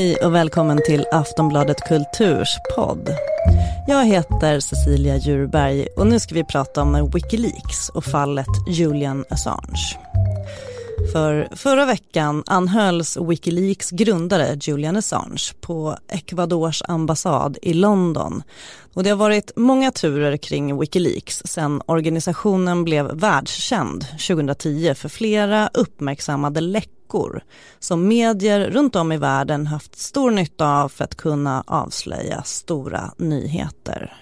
Hej och välkommen till Aftonbladet Kulturs podd. Jag heter Cecilia Djurberg och nu ska vi prata om Wikileaks och fallet Julian Assange. För förra veckan anhölls Wikileaks grundare Julian Assange på Ecuadors ambassad i London. Och det har varit många turer kring Wikileaks sedan organisationen blev världskänd 2010 för flera uppmärksammade läckor som medier runt om i världen haft stor nytta av för att kunna avslöja stora nyheter.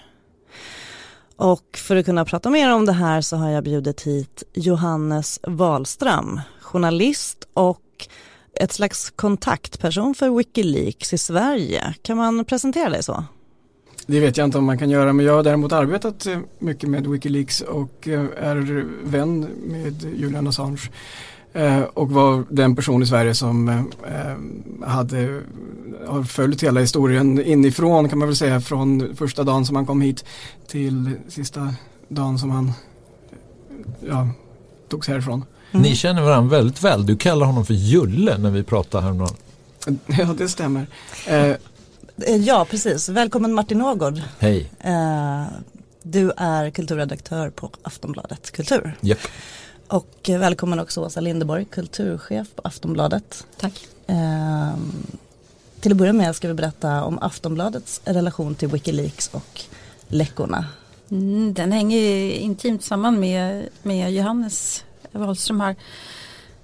Och för att kunna prata mer om det här så har jag bjudit hit Johannes Wahlström, journalist och ett slags kontaktperson för Wikileaks i Sverige. Kan man presentera dig så? Det vet jag inte om man kan göra men jag har däremot arbetat eh, mycket med Wikileaks och eh, är vän med Julian Assange. Eh, och var den person i Sverige som hade har följt hela historien inifrån kan man väl säga från första dagen som han kom hit till sista dagen som han ja, togs härifrån. Mm. Ni känner varandra väldigt väl. Du kallar honom för Julle när vi pratar häromdagen. Ja, det stämmer. Eh. Ja, precis. Välkommen Martin Ågård. Hej. Eh, du är kulturredaktör på Aftonbladet Kultur. Yep. Och välkommen också Åsa Lindeborg, kulturchef på Aftonbladet. Tack. Eh, till att börja med ska vi berätta om Aftonbladets relation till Wikileaks och läckorna. Mm, den hänger intimt samman med, med Johannes Wahlström här.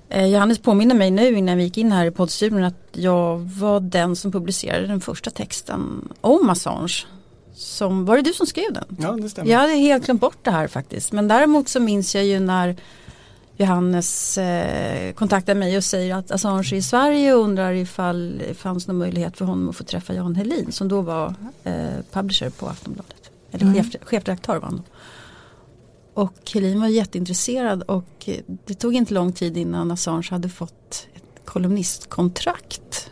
Eh, Johannes påminner mig nu innan vi gick in här i poddstudion att jag var den som publicerade den första texten om Assange. Som, var det du som skrev den? Ja det stämmer. Jag hade helt glömt bort det här faktiskt. Men däremot så minns jag ju när Johannes eh, kontaktar mig och säger att Assange är i Sverige och undrar ifall det fanns någon möjlighet för honom att få träffa Jan Helin som då var eh, publisher på Aftonbladet. Eller mm. chef, chefredaktör var han då. Och Helin var jätteintresserad och det tog inte lång tid innan Assange hade fått ett kolumnistkontrakt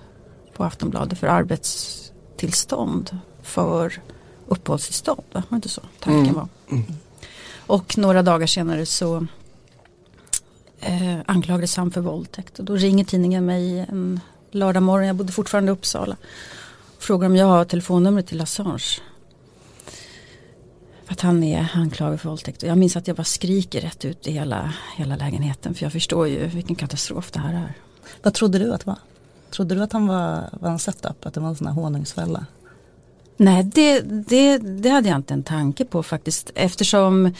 på Aftonbladet för arbetstillstånd för uppehållstillstånd. Var det inte så tanken mm. var? Mm. Och några dagar senare så eh, anklagades han för våldtäkt. Och då ringer tidningen mig en lördag morgon, jag bodde fortfarande i Uppsala. Frågar om jag har telefonnumret till Assange. För att han är anklagad för våldtäkt. Och jag minns att jag bara skriker rätt ut i hela, hela lägenheten. För jag förstår ju vilken katastrof det här är. Vad trodde du att det var? Trodde du att han var, var en setup? Att det var en sån här honungsfälla? Nej, det, det, det hade jag inte en tanke på faktiskt. Eftersom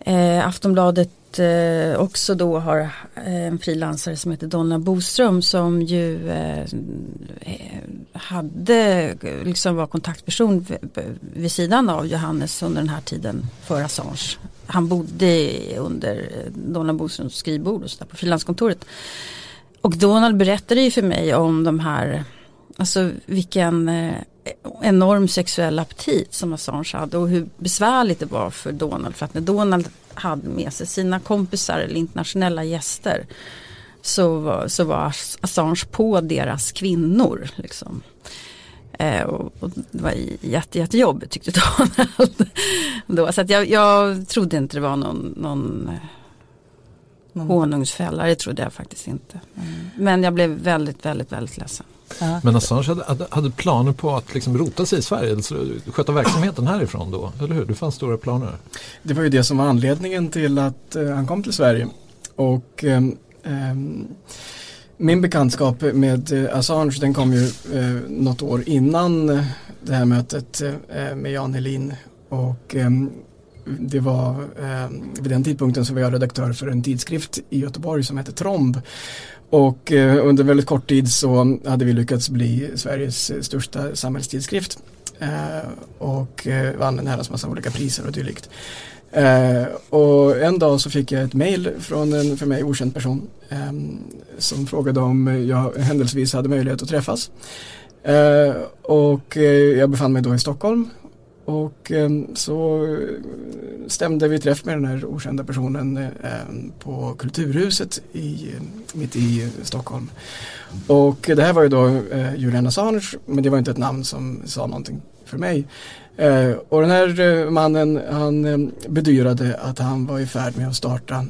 eh, Aftonbladet eh, också då har eh, en frilansare som heter Donna Boström som ju eh, eh hade, liksom var kontaktperson vid sidan av Johannes under den här tiden för Assange. Han bodde under eh, Donna Boströms skrivbord och så på frilanskontoret. Och Donald berättade ju för mig om de här, alltså vilken eh, enorm sexuell aptit som Assange hade och hur besvärligt det var för Donald. För att när Donald hade med sig sina kompisar eller internationella gäster så var, så var Assange på deras kvinnor. Liksom. Eh, och, och, det var jätte, jättejobbigt tyckte Donald. Då. Så att jag, jag trodde inte det var någon, någon honungsfälla, det trodde jag faktiskt inte. Mm. Men jag blev väldigt, väldigt, väldigt ledsen. Ja. Men Assange hade, hade, planer på att liksom rota sig i Sverige, alltså sköta verksamheten härifrån då, eller hur? Det fanns stora planer. Det var ju det som var anledningen till att uh, han kom till Sverige. Och um, um, min bekantskap med uh, Assange den kom ju uh, något år innan uh, det här mötet med Jan Helin. Och um, det var eh, vid den tidpunkten så var jag redaktör för en tidskrift i Göteborg som hette Tromb. Och eh, under väldigt kort tid så hade vi lyckats bli Sveriges eh, största samhällstidskrift. Eh, och eh, vann en herrans massa olika priser och dylikt. Eh, och en dag så fick jag ett mail från en för mig okänd person eh, som frågade om jag händelsevis hade möjlighet att träffas. Eh, och eh, jag befann mig då i Stockholm och ehm, så eh, stämde vi träff med den här okända personen eh, ehm, på Kulturhuset i, eh, mitt i Stockholm. Och det här var ju då Julian Assange men det var inte ett namn som sa någonting för mig. Och den här mannen han ehm, bedyrade att han var i färd med att starta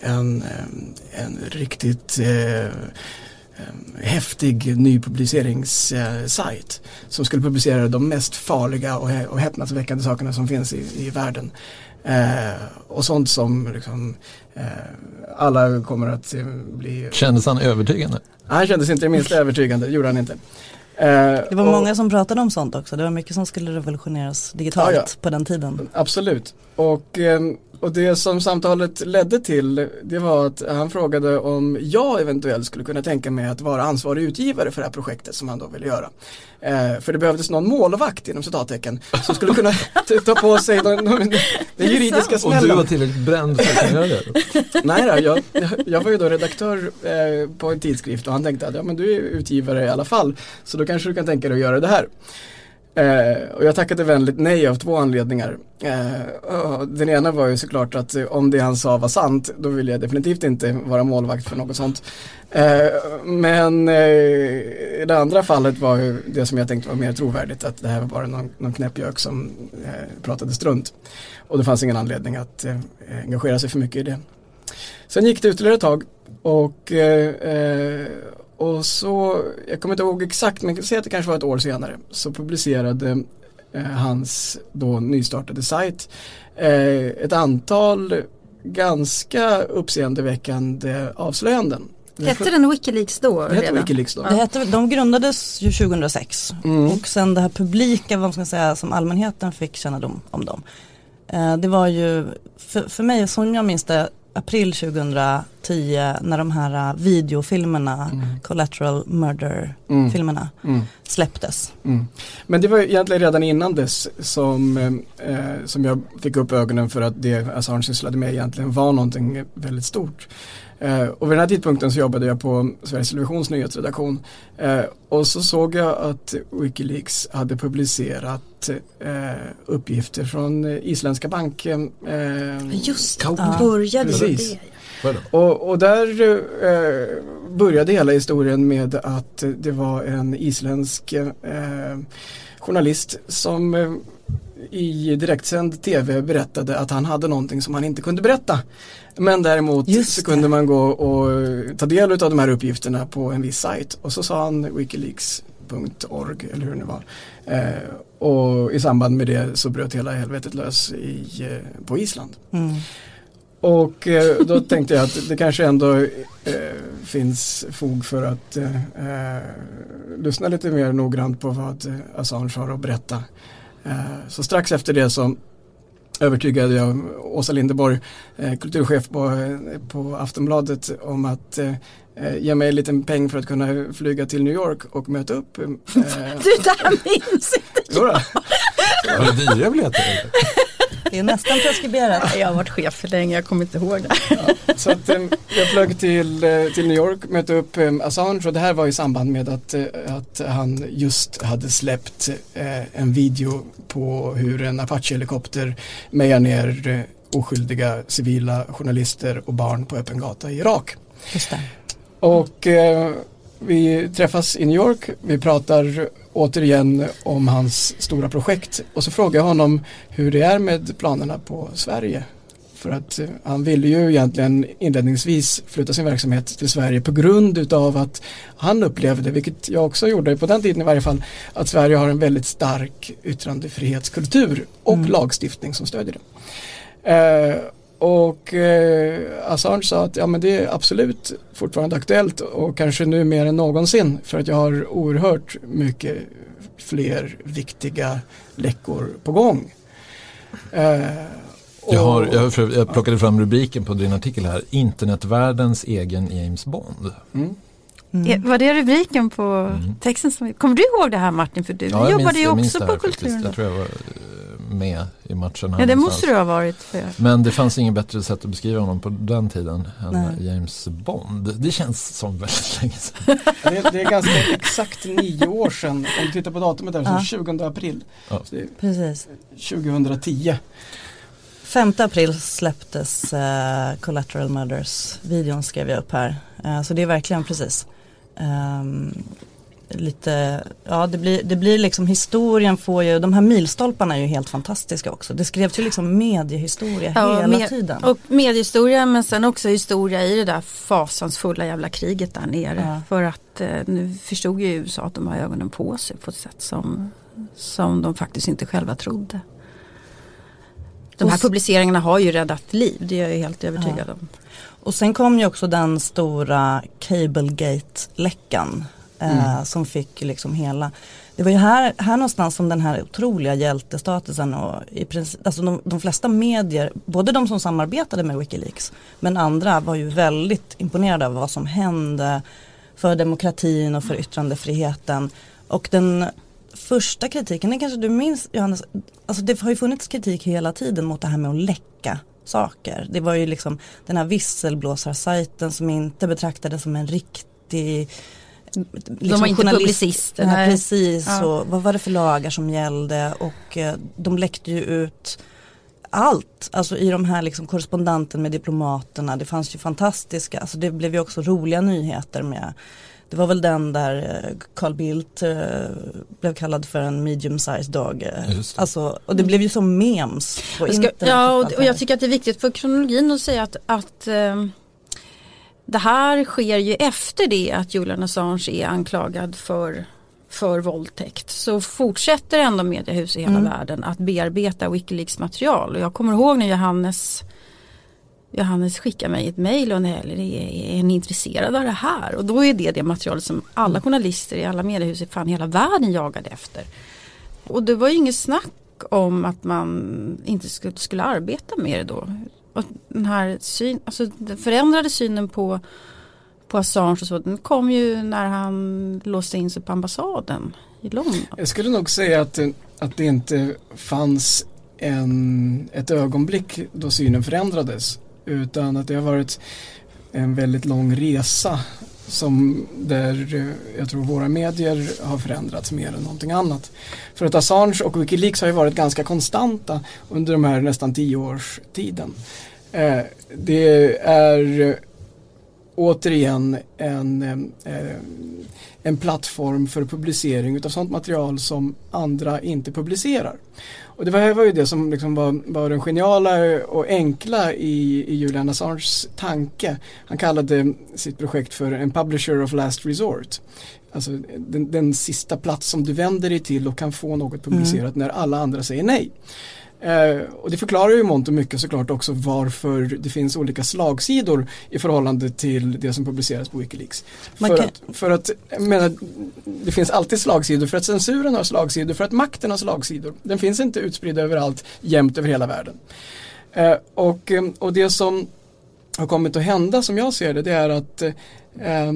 en, en riktigt eh, häftig nypubliceringssajt som skulle publicera de mest farliga och, och häpnadsväckande sakerna som finns i, i världen. Eh, och sånt som liksom, eh, alla kommer att eh, bli... Kändes han övertygande? Han kändes inte det minsta övertygande, det gjorde han inte. Eh, det var och, många som pratade om sånt också, det var mycket som skulle revolutioneras digitalt ja, ja. på den tiden. Absolut, och ehm, och det som samtalet ledde till det var att han frågade om jag eventuellt skulle kunna tänka mig att vara ansvarig utgivare för det här projektet som han då ville göra. Eh, för det behövdes någon målvakt inom citattecken som skulle kunna ta på sig den, den, den juridiska smällen. Och du var tillräckligt bränd för att göra det? Nej då, jag, jag var ju då redaktör eh, på en tidskrift och han tänkte att ja, men du är utgivare i alla fall så då kanske du kan tänka dig att göra det här. Eh, och jag tackade vänligt nej av två anledningar. Eh, den ena var ju såklart att om det han sa var sant då ville jag definitivt inte vara målvakt för något sånt. Eh, men eh, det andra fallet var ju det som jag tänkte var mer trovärdigt att det här var bara någon, någon knäppjök som eh, pratade strunt. Och det fanns ingen anledning att eh, engagera sig för mycket i det. Sen gick det ytterligare ett tag och eh, eh, och så, jag kommer inte ihåg exakt men jag kan säga att det kanske var ett år senare så publicerade eh, hans då nystartade sajt eh, ett antal ganska uppseendeväckande avslöjanden. Hette den Wikileaks då? Det hette Wikileaks då. Det hette, de grundades ju 2006 mm. och sen det här publika, vad man ska säga, som allmänheten fick kännedom om dem. Eh, det var ju, för, för mig som jag minns det, april 2010 när de här uh, videofilmerna, mm. Collateral Murder-filmerna mm. mm. släpptes. Mm. Men det var egentligen redan innan dess som, eh, som jag fick upp ögonen för att det Assange sysslade med egentligen var någonting väldigt stort. Eh, och vid den här tidpunkten så jobbade jag på Sveriges Televisions nyhetsredaktion. Eh, och så såg jag att Wikileaks hade publicerat eh, uppgifter från isländska banken. Eh, Just det, ja. började Precis. det. Och, och där eh, började hela historien med att det var en isländsk eh, journalist som eh, i direktsänd tv berättade att han hade någonting som han inte kunde berätta. Men däremot Just så kunde man gå och ta del av de här uppgifterna på en viss sajt och så sa han wikileaks.org eller hur det var. Eh, och i samband med det så bröt hela helvetet lös i, eh, på Island. Mm. Och eh, då tänkte jag att det kanske ändå eh, finns fog för att eh, eh, lyssna lite mer noggrant på vad Assange har att berätta. Så strax efter det så övertygade jag Åsa Lindeborg, eh, kulturchef på, på Aftonbladet om att eh, ge mig en liten peng för att kunna flyga till New York och möta upp. Eh, du, där minns inte jag! Var det dyra biljetter? Det är nästan preskriberat. Jag har varit chef för länge, jag kommer inte ihåg det. Ja, så att, um, jag flög till, uh, till New York, mötte upp um, Assange och det här var i samband med att, att han just hade släppt en video på hur en Apache-helikopter mejar ner oskyldiga civila journalister och barn på öppen gata i Irak. Just det. Och vi träffas i New York, vi pratar återigen om hans stora projekt och så frågar jag honom hur det är med planerna på Sverige. För att eh, han ville ju egentligen inledningsvis flytta sin verksamhet till Sverige på grund utav att han upplevde, vilket jag också gjorde på den tiden i varje fall, att Sverige har en väldigt stark yttrandefrihetskultur och mm. lagstiftning som stödjer det. Eh, och eh, Assange sa att ja, men det är absolut fortfarande aktuellt och kanske nu mer än någonsin för att jag har oerhört mycket fler viktiga läckor på gång. Eh, jag, har, jag, jag plockade fram rubriken på din artikel här, Internetvärldens egen James Bond. Mm. Mm. Var det rubriken på mm. texten? Som, kommer du ihåg det här Martin? För du ja, jobbade ju också på Kulturen. Jag tror jag var med i matchen. Ja det måste du ha varit. För. Men det fanns inget bättre sätt att beskriva honom på den tiden än Nej. James Bond. Det känns som väldigt länge sedan. det, det, är ganska exakt nio år sedan. Om du tittar på datumet där, ja. så 20 april. Ja. Precis. 2010. 5 april släpptes uh, Collateral Murders videon skrev jag upp här. Uh, så det är verkligen precis. Um, lite, ja det blir, det blir liksom historien får ju, de här milstolparna är ju helt fantastiska också. Det skrevs ju liksom mediehistoria ja, hela med, tiden. Och mediehistoria men sen också historia i det där fasansfulla jävla kriget där nere. Ja. För att eh, nu förstod ju USA att de har ögonen på sig på ett sätt som, som de faktiskt inte själva trodde. De här publiceringarna har ju räddat liv, det är jag helt övertygad ja. om. Och sen kom ju också den stora Cablegate-läckan eh, mm. som fick liksom hela det var ju här, här någonstans som den här otroliga hjältestatusen och i princip, alltså de, de, flesta medier, både de som samarbetade med Wikileaks men andra var ju väldigt imponerade av vad som hände för demokratin och för yttrandefriheten. Och den första kritiken, den kanske du minns Johannes, alltså det har ju funnits kritik hela tiden mot det här med att läcka saker. Det var ju liksom den här visselblåsarsajten som inte betraktades som en riktig Liksom de var inte publicister. Nej, precis, ja. och vad var det för lagar som gällde och eh, de läckte ju ut allt, alltså i de här liksom korrespondenterna med diplomaterna, det fanns ju fantastiska, alltså det blev ju också roliga nyheter med det var väl den där eh, Carl Bildt eh, blev kallad för en medium sized dog. Alltså, och det blev ju som memes på ska, internet. Ja, och, och, jag tycker att det är viktigt för kronologin att säga att, att eh, det här sker ju efter det att Julian Assange är anklagad för, för våldtäkt. Så fortsätter ändå mediehus i hela mm. världen att bearbeta Wikileaks material. Och jag kommer ihåg när Johannes Johannes skickar mig ett mejl och är, är ni intresserade av det här? Och då är det det material som alla journalister i alla mediehus i fan hela världen jagade efter. Och det var ju inget snack om att man inte skulle, skulle arbeta med det då. Och den här syn, alltså den förändrade synen på, på Assange och så, den kom ju när han låste in sig på ambassaden i London. Jag skulle nog säga att, att det inte fanns en, ett ögonblick då synen förändrades utan att det har varit en väldigt lång resa som där eh, jag tror våra medier har förändrats mer än någonting annat. För att Assange och Wikileaks har ju varit ganska konstanta under de här nästan tio års tiden. Eh, det är återigen en, eh, en plattform för publicering utav sånt material som andra inte publicerar. Och det var, var ju det som liksom var, var den geniala och enkla i, i Julian Assanges tanke. Han kallade sitt projekt för en publisher of last resort. Alltså den, den sista plats som du vänder dig till och kan få något publicerat mm. när alla andra säger nej. Eh, och det förklarar ju mångt och mycket såklart också varför det finns olika slagsidor i förhållande till det som publiceras på Wikileaks. för, kan... att, för att, jag menar, det finns alltid slagsidor för att censuren har slagsidor, för att makten har slagsidor. Den finns inte utspridd överallt, jämt över hela världen. Eh, och, eh, och det som har kommit att hända som jag ser det, det är att eh,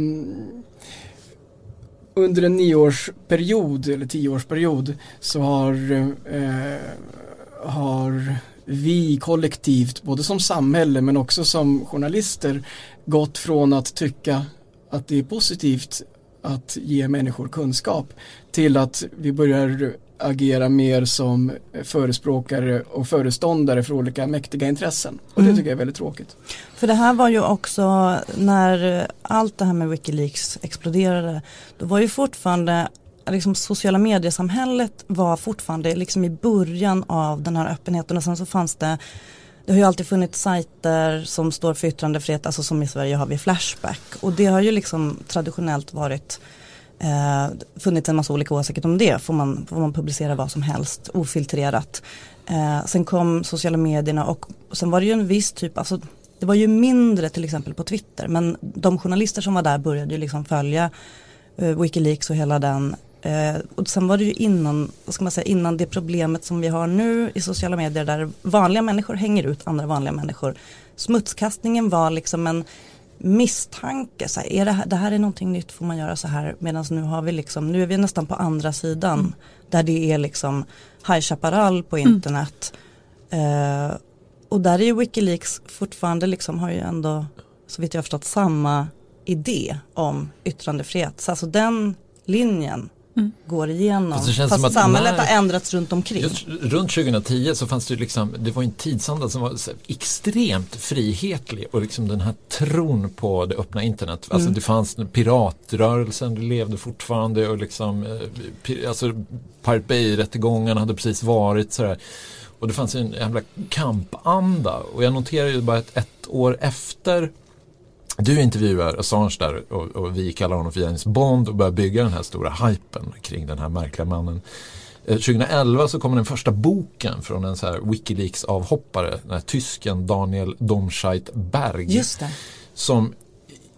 under en nioårsperiod eller tioårsperiod så har eh, har vi kollektivt, både som samhälle men också som journalister, gått från att tycka att det är positivt att ge människor kunskap till att vi börjar agera mer som förespråkare och föreståndare för olika mäktiga intressen. Och det mm. tycker jag är väldigt tråkigt. För det här var ju också när allt det här med Wikileaks exploderade. Då var ju fortfarande liksom sociala mediesamhället var fortfarande liksom i början av den här öppenheten. Och sen så fanns det det har ju alltid funnits sajter som står för yttrandefrihet, alltså som i Sverige har vi Flashback. Och det har ju liksom traditionellt varit eh, funnits en massa olika åsikter om det, får man, får man publicera vad som helst ofiltrerat. Eh, sen kom sociala medierna och sen var det ju en viss typ, alltså det var ju mindre till exempel på Twitter. Men de journalister som var där började ju liksom följa eh, Wikileaks och hela den Eh, och sen var det ju innan, vad ska man säga, innan det problemet som vi har nu i sociala medier där vanliga människor hänger ut andra vanliga människor. Smutskastningen var liksom en misstanke, så här, är det, här, det här är någonting nytt, får man göra så här? Medan nu har vi liksom, nu är vi nästan på andra sidan mm. där det är liksom High Chaparral på mm. internet. Mm. Eh, och där är ju Wikileaks fortfarande liksom har ju ändå, så vitt jag har förstått, samma idé om yttrandefrihet. Så alltså den linjen mm. går igenom. Fast, det Fast samhället när, har ändrats runt omkring. Just, runt 2010 så fanns det liksom, det var en tidsanda som var extremt frihetlig och liksom den här tron på det öppna internet. Alltså mm. det fanns piratrörelsen, det levde fortfarande och liksom, eh, alltså Pirate Bay-rättegångarna hade precis varit sådär. Och det fanns en jävla kampanda och jag noterar ju bara att ett år efter du intervjuar Assange där och, och, vi kallar honom för James Bond och börjar bygga den här stora hypen kring den här märkliga mannen. 2011 eh, så kommer den första boken från en så här Wikileaks avhoppare, den här tysken Daniel Domscheit Berg. Som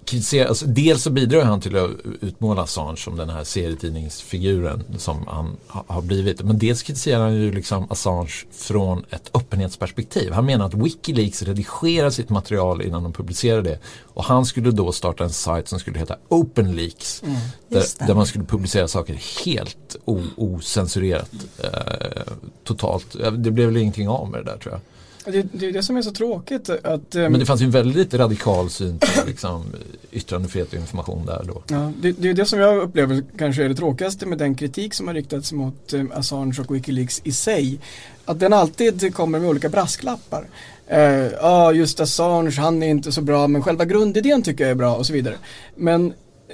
kritiserar, alltså dels så bidrar han till att utmåla Assange som den här serietidningsfiguren som han har blivit. Men dels kritiserar han ju liksom Assange från ett öppenhetsperspektiv. Han menar att Wikileaks redigerar sitt material innan de publicerar det. Och han skulle då starta en sajt som skulle heta OpenLeaks. Mm, där, där, man skulle publicera saker helt ocensurerat. Eh, totalt. Det blev väl ingenting av med det där tror jag. Det, det är det som är så tråkigt. Att, um, Men det fanns ju en väldigt radikal syn på liksom, yttrandefrihet och information där då. Ja, det, det är det som jag upplever kanske är det tråkigaste med den kritik som har riktats mot um, Assange och Wikileaks i sig. Att den alltid kommer med olika brasklappar. Ja, uh, ah, just Assange, han är inte så bra men själva grundidén tycker jag är bra och så vidare. Men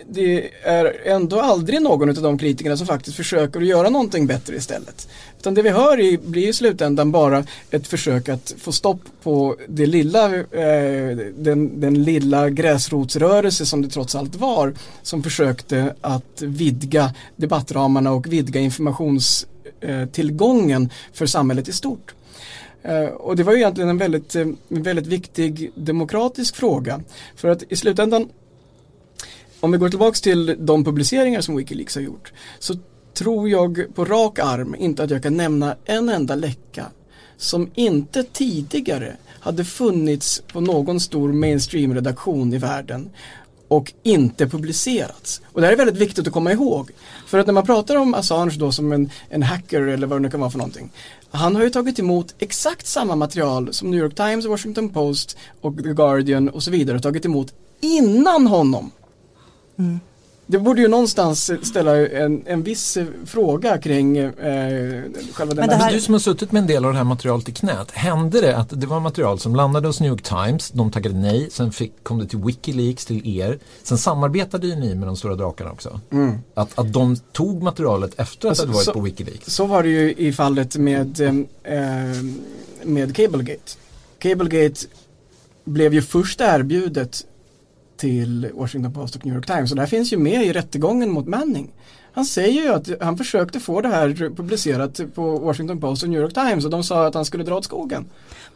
det är ändå aldrig någon av de kritikerna som faktiskt försöker att göra någonting bättre istället. Utan det vi hör i, blir i slutändan bara ett försök att få stopp på det lilla, eh, den, den lilla gräsrotsrörelse som det trots allt var som försökte att vidga debattramarna och vidga informationstillgången eh, för samhället i stort. Eh, och det var ju egentligen en väldigt, eh, en väldigt viktig demokratisk fråga. För att i slutändan om vi går tillbaks till de publiceringar som Wikileaks har gjort så tror jag på rak arm inte att jag kan nämna en enda läcka som inte tidigare hade funnits på någon stor mainstream-redaktion i världen och inte publicerats. Och det här är väldigt viktigt att komma ihåg. För att när man pratar om Assange då som en, en hacker eller vad det nu kan vara för någonting. Han har ju tagit emot exakt samma material som New York Times, Washington Post och The Guardian och så vidare har tagit emot innan honom. Mm. Det borde ju någonstans ställa en, en viss fråga kring eh, själva den Men, här... Du som har suttit med en del av det här materialet i knät, hände det att det var material som landade hos New York Times, de taggade nej, sen fick, kom det till Wikileaks, till er, sen samarbetade ju ni med de stora drakarna också. Mm. Att, att de tog materialet efter att alltså, det varit så, på Wikileaks. Så var det ju i fallet med, eh, med Cablegate. Cablegate blev ju först erbjudet till Washington Post och New York Times. Och det här finns ju med i rättegången mot Manning. Han säger ju att han försökte få det här publicerat på Washington Post och New York Times och de sa att han skulle dra åt skogen.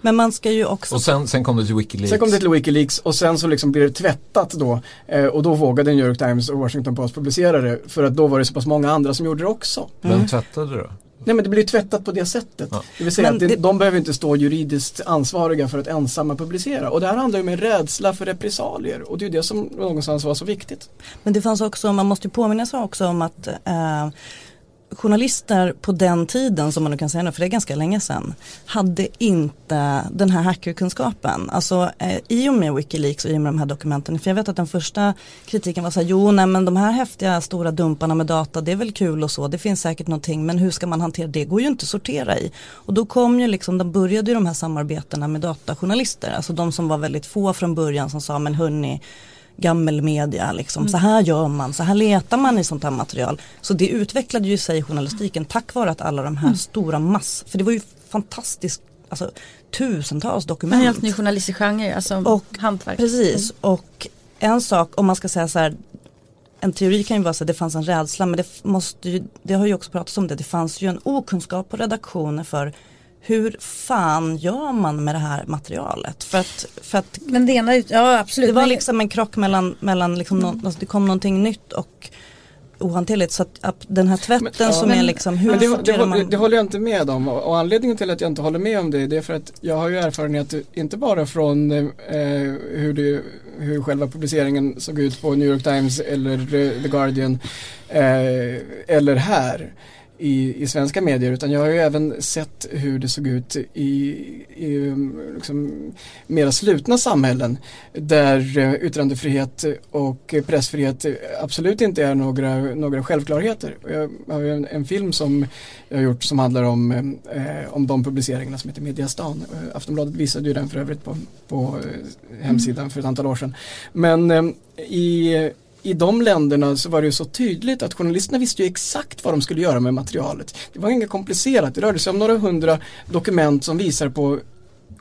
Men man ska ju också... Och sen, sen kom det till Wikileaks. Sen kom det till Wikileaks och sen så liksom blir det tvättat då. Eh, och då vågade New York Times och Washington Post publicera det. För att då var det så pass många andra som gjorde det också. Vem mm. tvättade det då? Nej men det blir tvättat på det sättet. Ja. Det vill säga men att det, de behöver inte stå juridiskt ansvariga för att ensamma publicera. Och det här handlar ju om en rädsla för repressalier och det är det som någonstans var så viktigt. Men det fanns också, man måste ju påminna sig också om att eh, journalister på den tiden, som man nu kan säga nu, för det är ganska länge sedan, hade inte den här hackerkunskapen. Alltså eh, i och med Wikileaks och i och med de här dokumenten, för jag vet att den första kritiken var så här, jo nej men de här häftiga stora dumparna med data, det är väl kul och så, det finns säkert någonting, men hur ska man hantera det? Det går ju inte att sortera i. Och då kom ju liksom, de började ju de här samarbetena med datajournalister, alltså de som var väldigt få från början som sa, men hörni, gammelmedia. Liksom. Mm. Så här gör man, så här letar man i sånt här material. Så det utvecklade ju sig journalistiken tack vare att alla de här mm. stora mass, för det var ju fantastiskt, alltså tusentals dokument. En helt ny journalistisk genre, alltså och, hantverk. Precis, mm. och en sak om man ska säga så här, en teori kan ju vara så att det fanns en rädsla men det måste ju, det har ju också pratats om det, det fanns ju en okunskap på redaktioner för hur fan gör man med det här materialet? För att, för att men det, ena, ja, absolut. det var liksom en krock mellan, mellan liksom mm. någon, alltså det kom någonting nytt och ohanterligt. Så att, den här tvätten men, som men, är liksom, hur men det, det, man? det håller jag inte med om och, och, anledningen till att jag inte håller med om det, det är för att jag har ju erfarenhet inte bara från eh, hur, det, hur själva publiceringen såg ut på New York Times eller The Guardian eh, eller här i, i svenska medier utan jag har ju även sett hur det såg ut i, i liksom, mera slutna samhällen där eh, yttrandefrihet och pressfrihet absolut inte är några, några självklarheter. Jag har ju en, en film som jag har gjort som handlar om, eh, om de publiceringarna som heter Mediastan. Eh, Aftonbladet visade ju den för övrigt på, på hemsidan hemsidan för ett antal år sedan. Men eh, i i de länderna så var det ju så tydligt att journalisterna visste ju exakt vad de skulle göra med materialet. Det var inget komplicerat, det rörde sig om några hundra dokument som visar på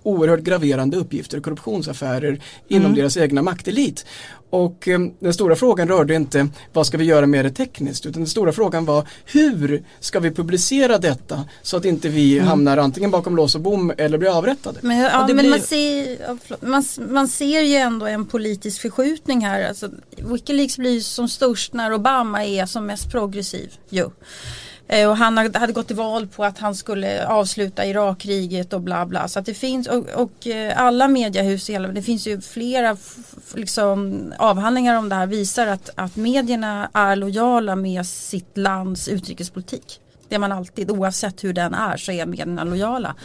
oerhört graverande uppgifter, korruptionsaffärer inom mm. deras egna maktelit. Och eh, den stora frågan rörde inte vad ska vi göra med det tekniskt utan den stora frågan var hur ska vi publicera detta så att inte vi mm. hamnar antingen bakom lås och bom eller blir avrättade. Men, ja, men blir... man, ser, man, man, ser ju ändå en politisk förskjutning här. Alltså, Wikileaks blir som störst när Obama är som mest progressiv. Jo. Eh, och han hade gått till val på att han skulle avsluta Irakkriget och bla bla. Så att det finns och, och eh, alla mediehus, det finns ju flera liksom, avhandlingar om det här visar att, att medierna är lojala med sitt lands utrikespolitik. Det är man alltid, oavsett hur den är så är medierna lojala.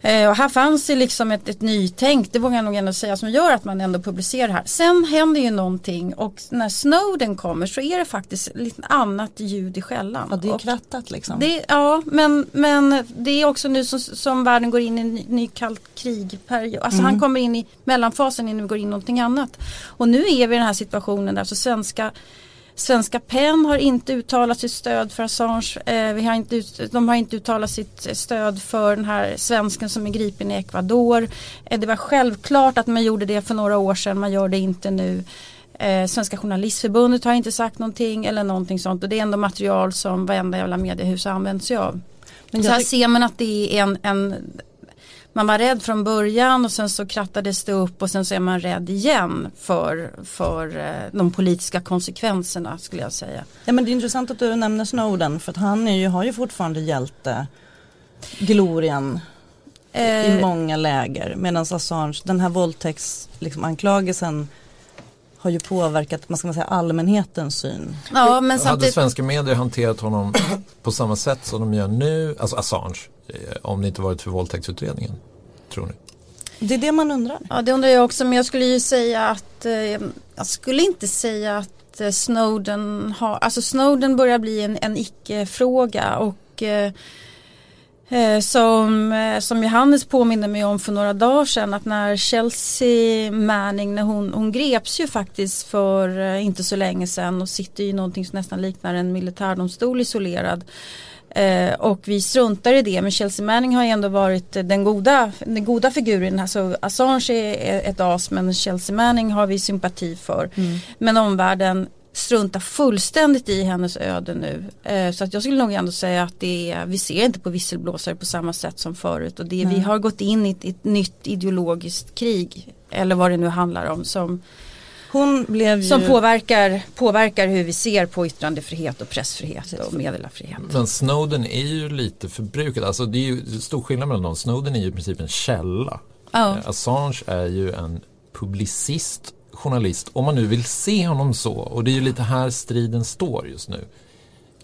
Eh, och här fanns det liksom ett, ett nytänk, det vågar jag nog ändå säga, som gör att man ändå publicerar här. Sen händer ju någonting och när Snowden kommer så är det faktiskt lite annat ljud i skällan. Ja, det är krattat liksom. Det, ja, men, men det är också nu som, som världen går in i en ny, ny kallt krigperiod. Alltså mm. han kommer in i mellanfasen innan vi går in i någonting annat. Och nu är vi i den här situationen där så svenska Svenska PEN har inte uttalat sitt stöd för Assange. Eh, vi har inte, de har inte uttalat sitt stöd för den här svensken som är gripen i Ecuador. Eh, det var självklart att man gjorde det för några år sedan, man gör det inte nu. Eh, Svenska Journalistförbundet har inte sagt någonting eller någonting sånt och det är ändå material som varenda jävla mediehus har använt sig av. Men så här ser man att det är en, en man var rädd från början och sen så krattades det upp och sen så är man rädd igen för, för eh, de politiska konsekvenserna skulle jag säga. Ja men det är intressant att du nämner Snowden för att han är ju, har ju fortfarande hjälte glorian eh, i många läger medan Assange, den här våldtäktsanklagelsen liksom, har ju påverkat man ska säga, allmänhetens syn. Ja, men samtidigt... Hade svenska medier hanterat honom på samma sätt som de gör nu, alltså Assange, eh, om det inte varit för våldtäktsutredningen? Tror ni? Det är det man undrar. Ja, det undrar jag också, men jag skulle ju säga att, eh, jag skulle inte säga att eh, Snowden har, alltså Snowden börjar bli en, en icke-fråga och som, eh, som Johannes påminner mig om för några dagar sedan att när Chelsea Manning, när hon, hon greps ju faktiskt för eh, inte så länge sedan och sitter i någonting som nästan liknar en militärdomstol isolerad. Eh, och vi struntar i det men Chelsea Manning har ju ändå varit den goda, den goda figuren. Alltså Assange är ett as men Chelsea Manning har vi sympati för. Mm. Men omvärlden struntar fullständigt i hennes öde nu. Eh, så att jag skulle nog ändå säga att det är, vi ser inte på visselblåsare på samma sätt som förut. Och det, vi har gått in i ett, ett, nytt ideologiskt krig. Eller vad det nu handlar om. Som, hon blev ju... som påverkar, påverkar hur vi ser på yttrandefrihet och pressfrihet och meddelarfrihet. Men Snowden är ju lite förbrukad. Alltså det är ju stor skillnad mellan dem. Snowden är ju i princip en källa. Oh. Assange är ju en publicist journalist om man nu vill se honom så och det är ju lite här striden står just nu.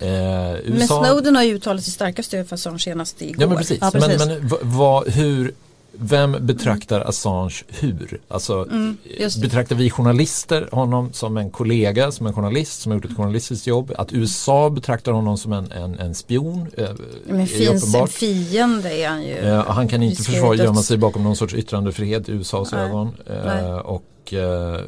Eh, USA... Men Snowden har ju uttalat sitt starka stöd för Assange senast igår. Ja men precis, ja, precis. men, men vad, hur, vem betraktar mm. Assange hur? Alltså, mm, betraktar vi journalister honom som en kollega, som en journalist som har gjort ett journalistiskt jobb? Att USA betraktar honom som en, en, en spion? Eh, Men finns en fiende är han ju. Eh, han kan inte försvara gömma sig bakom någon sorts yttrandefrihet i USAs Nej. ögon. Eh, och eh,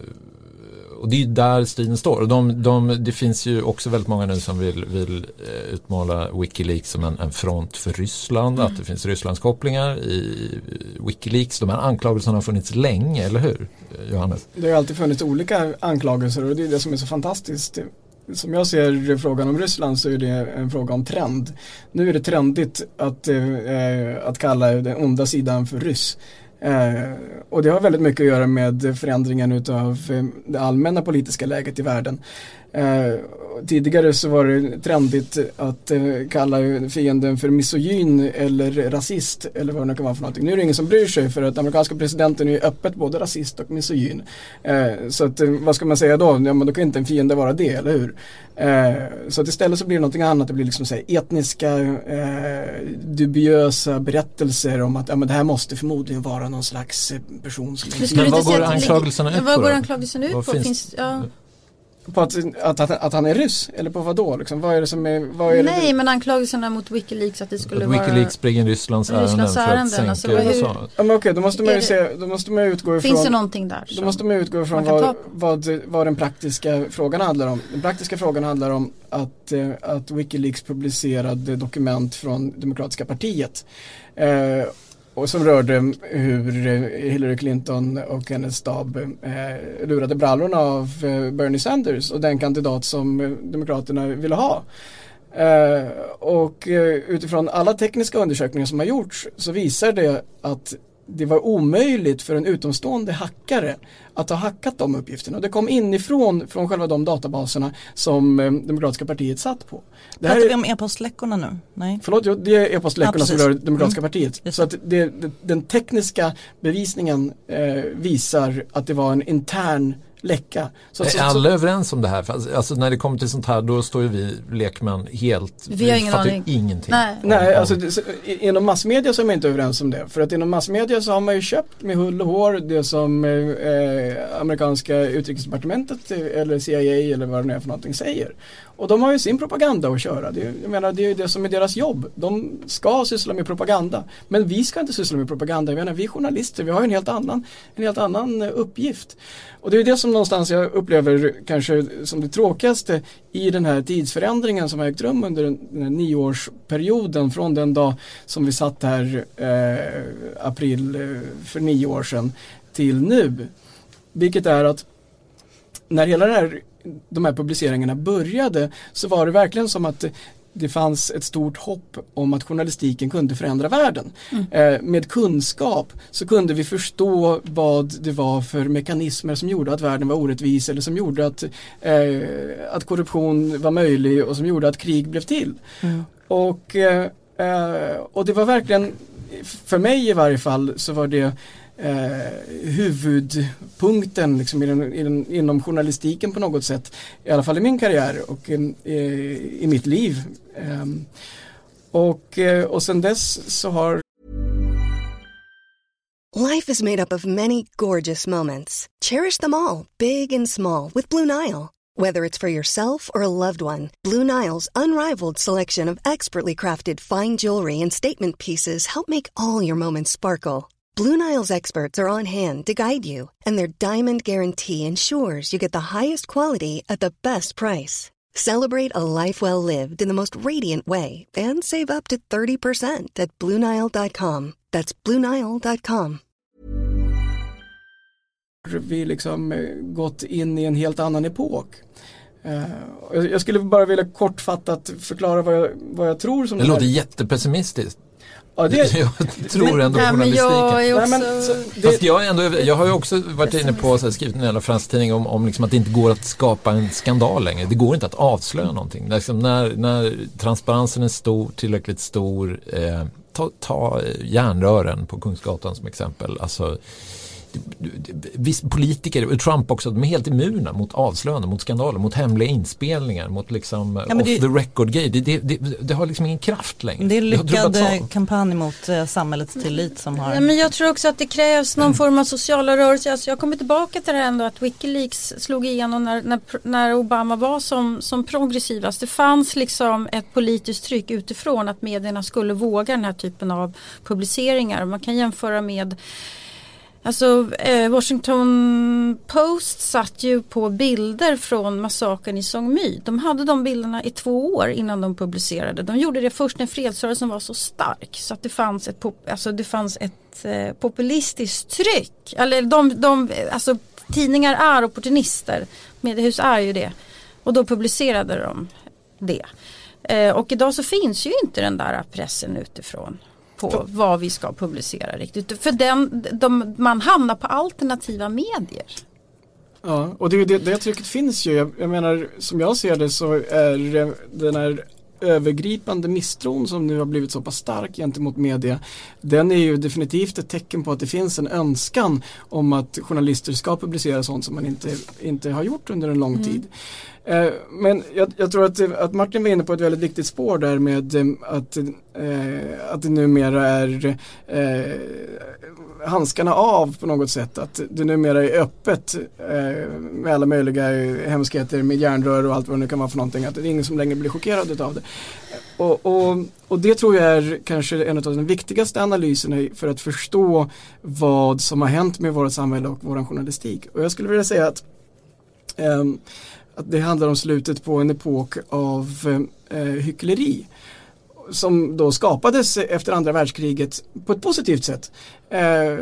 och det är där striden står. Och de, de, det finns ju också väldigt många nu som vill, vill eh, utmåla Wikileaks som en, en front för Ryssland. Mm. Att det finns Rysslands kopplingar i Wikileaks. De här anklagelserna har funnits länge, eller hur? Johannes? Det har alltid funnits olika anklagelser och det är det som är så fantastiskt. Som jag ser frågan om Ryssland så är det en fråga om trend. Nu är det trendigt att, eh, att kalla den onda sidan för ryss. Eh, och det har väldigt mycket att göra med förändringen utav eh, det allmänna politiska läget i världen. Eh, tidigare så var det trendigt att eh, kalla fienden för misogyn eller rasist eller vad det nu kan vara för någonting. Nu är det ingen som bryr sig för att amerikanska presidenten är öppet både rasist och misogyn. Eh, så att, vad ska man säga då? Ja, men då kan inte en fiende vara det, eller hur? Så att istället så blir det någonting annat. Det blir liksom så här, etniska dubiösa berättelser om att ja, men det här måste förmodligen vara någon slags person som... Men vad går anklagelserna ut på? Vad går anklagelserna ut på? Finns, finns, ja. På att, att, att, att, han är ryss? Eller på vad då? Liksom, vad är det som är, vad är Nej, det? men anklagelserna mot Wikileaks att det skulle att vara Wikileaks springer in Rysslands ärenden Rysslands för att ärenden, sänka alltså, USA. Ja, men okej, då måste man Är ju se, då måste man utgå ifrån Finns det någonting där? Då måste man utgå ifrån man vad, vad, vad den praktiska frågan handlar om. Den praktiska frågan handlar om att, eh, att Wikileaks publicerade dokument från Demokratiska partiet. Eh, och som rörde hur eh, Hillary Clinton och hennes stab eh, lurade brallorna av eh, Bernie Sanders och den kandidat som eh, Demokraterna ville ha. Eh, och eh, utifrån alla tekniska undersökningar som har gjorts så visar det att det var omöjligt för en utomstående hackare att ha hackat de uppgifterna. Det kom inifrån från själva de databaserna som eh, Demokratiska partiet satt på. Det här Pratar vi om e-postläckorna nu? Nej. förlåt, det är e-postläckorna Ja, som rör Demokratiska Mm. partiet. Just Så att det, det, den tekniska bevisningen eh, visar att det var en intern läcka. Så, Är så, alla överens om det här? Alltså, alltså när det kommer till sånt här då står ju vi lekmän helt, Vi ingen fattar aning. ingenting. Nej. Nej, alltså det, så, inom massmedia så är man inte överens om det. För att inom massmedia så har man ju köpt med hull och hår det som eh, eh, amerikanska utrikesdepartementet eh, eller CIA eller vad det nu är för någonting säger. Och de har ju sin propaganda att köra. Det, är- jag menar, det är ju det som är deras jobb. De ska syssla med propaganda. Men vi ska inte syssla med propaganda. Jag menar, vi är journalister, vi har ju en helt annan, en helt annan eh, uppgift. Och det är det som någonstans jag upplever kanske som det tråkigaste i den här tidsförändringen som har ägt rum under den, den här nioårsperioden från den dag som vi satt här eh, april eh, för nio år sedan till nu. Vilket är att när hela det här, de här publiceringarna började så var det verkligen som att det, fanns ett stort hopp om att journalistiken kunde förändra världen. Eh, med kunskap så kunde vi förstå vad det var för mekanismer som gjorde att världen var orättvis eller som gjorde att, eh, att korruption var möjlig och som gjorde att krig blev till. Mm. Och, eh, eh, och det var verkligen, för mig i varje fall, så var det eh, huvudpunkten liksom, i den, i den, inom journalistiken på något sätt. I alla fall i min karriär och i, i, mitt liv. Eh, och, eh, och sen dess så har Life is made up of many gorgeous moments. Cherish them all, big and small, with Blue Nile. Whether it's for yourself or a loved one, Blue Nile's unrivaled selection of expertly crafted fine jewelry and statement pieces help make all your moments sparkle. Blue Nile's experts are on hand to guide you, and their diamond guarantee ensures you get the highest quality at the best price. Celebrate a life well lived in the most radiant way and save up to 30% at BlueNile.com. That's BlueNile.com. vi liksom eh, gått in i en helt annan epok. Eh, jag skulle bara vilja kortfattat förklara vad jag, vad jag tror som Det här- låter jättepessimistiskt. Ja, det, jag tror ändå men journalistiken. jag Fast ändå, jag har ju också varit inne på, så här, skrivit en jävla fransk tidning om, om liksom att det inte går att skapa en skandal längre. Det går inte att avslöja någonting. Liksom när, när transparensen är stor, tillräckligt stor, eh, ta, ta eh, järnrören på Kungsgatan som exempel. Alltså, Visst, politiker, och Trump också, de är helt immuna mot avslöjanden, mot skandaler, mot hemliga inspelningar, mot liksom men off det- the record grejer. Det, det, det, det har liksom ingen kraft längre. Det är en lyckad eh, kampanj mot eh, samhällets tillit som har... Ja, men jag tror också att det krävs någon form av sociala rörelser. Alltså jag kommer tillbaka till det här ändå att Wikileaks slog igenom när, när, när Obama var som, som progressivast. Det fanns liksom ett politiskt tryck utifrån att medierna skulle våga den här typen av publiceringar. Man kan jämföra med Alltså eh, Washington Post satt ju på bilder från massakern i Song My. De hade de bilderna i två år innan de publicerade. De gjorde det först när fredsrörelsen var så stark så att det fanns ett, pop- alltså det fanns ett eh, populistiskt tryck. Eller de, de, alltså, tidningar är opportunister. Mediehus är ju det. Och då publicerade de det. Eh, och idag så finns ju inte den där pressen utifrån på vad vi ska publicera riktigt. För den, de, man hamnar på alternativa medier. Ja, och det, det, det trycket finns ju. Jag, jag menar, som jag ser det så är den här övergripande misstron som nu har blivit så pass stark gentemot media den är ju definitivt ett tecken på att det finns en önskan om att journalister ska publicera sånt som man inte, inte har gjort under en lång mm. tid. Eh, men jag, jag, tror att, att Martin var inne på ett väldigt viktigt spår där med eh, att, eh, att det numera är eh, handskarna av på något sätt. Att det numera är öppet eh, med alla möjliga hemskheter med järnrör och allt vad det nu kan vara för någonting. Att det är ingen som längre blir chockerad av det. Och, och, och det tror jag är kanske en av de viktigaste analyserna för att förstå vad som har hänt med vårt samhälle och vår journalistik. Och jag skulle vilja säga att eh, att det handlar om slutet på en epok av eh, hyckleri som då skapades efter andra världskriget på ett positivt sätt. Eh,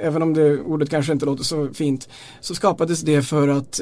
även om det ordet kanske inte låter så fint så skapades det för att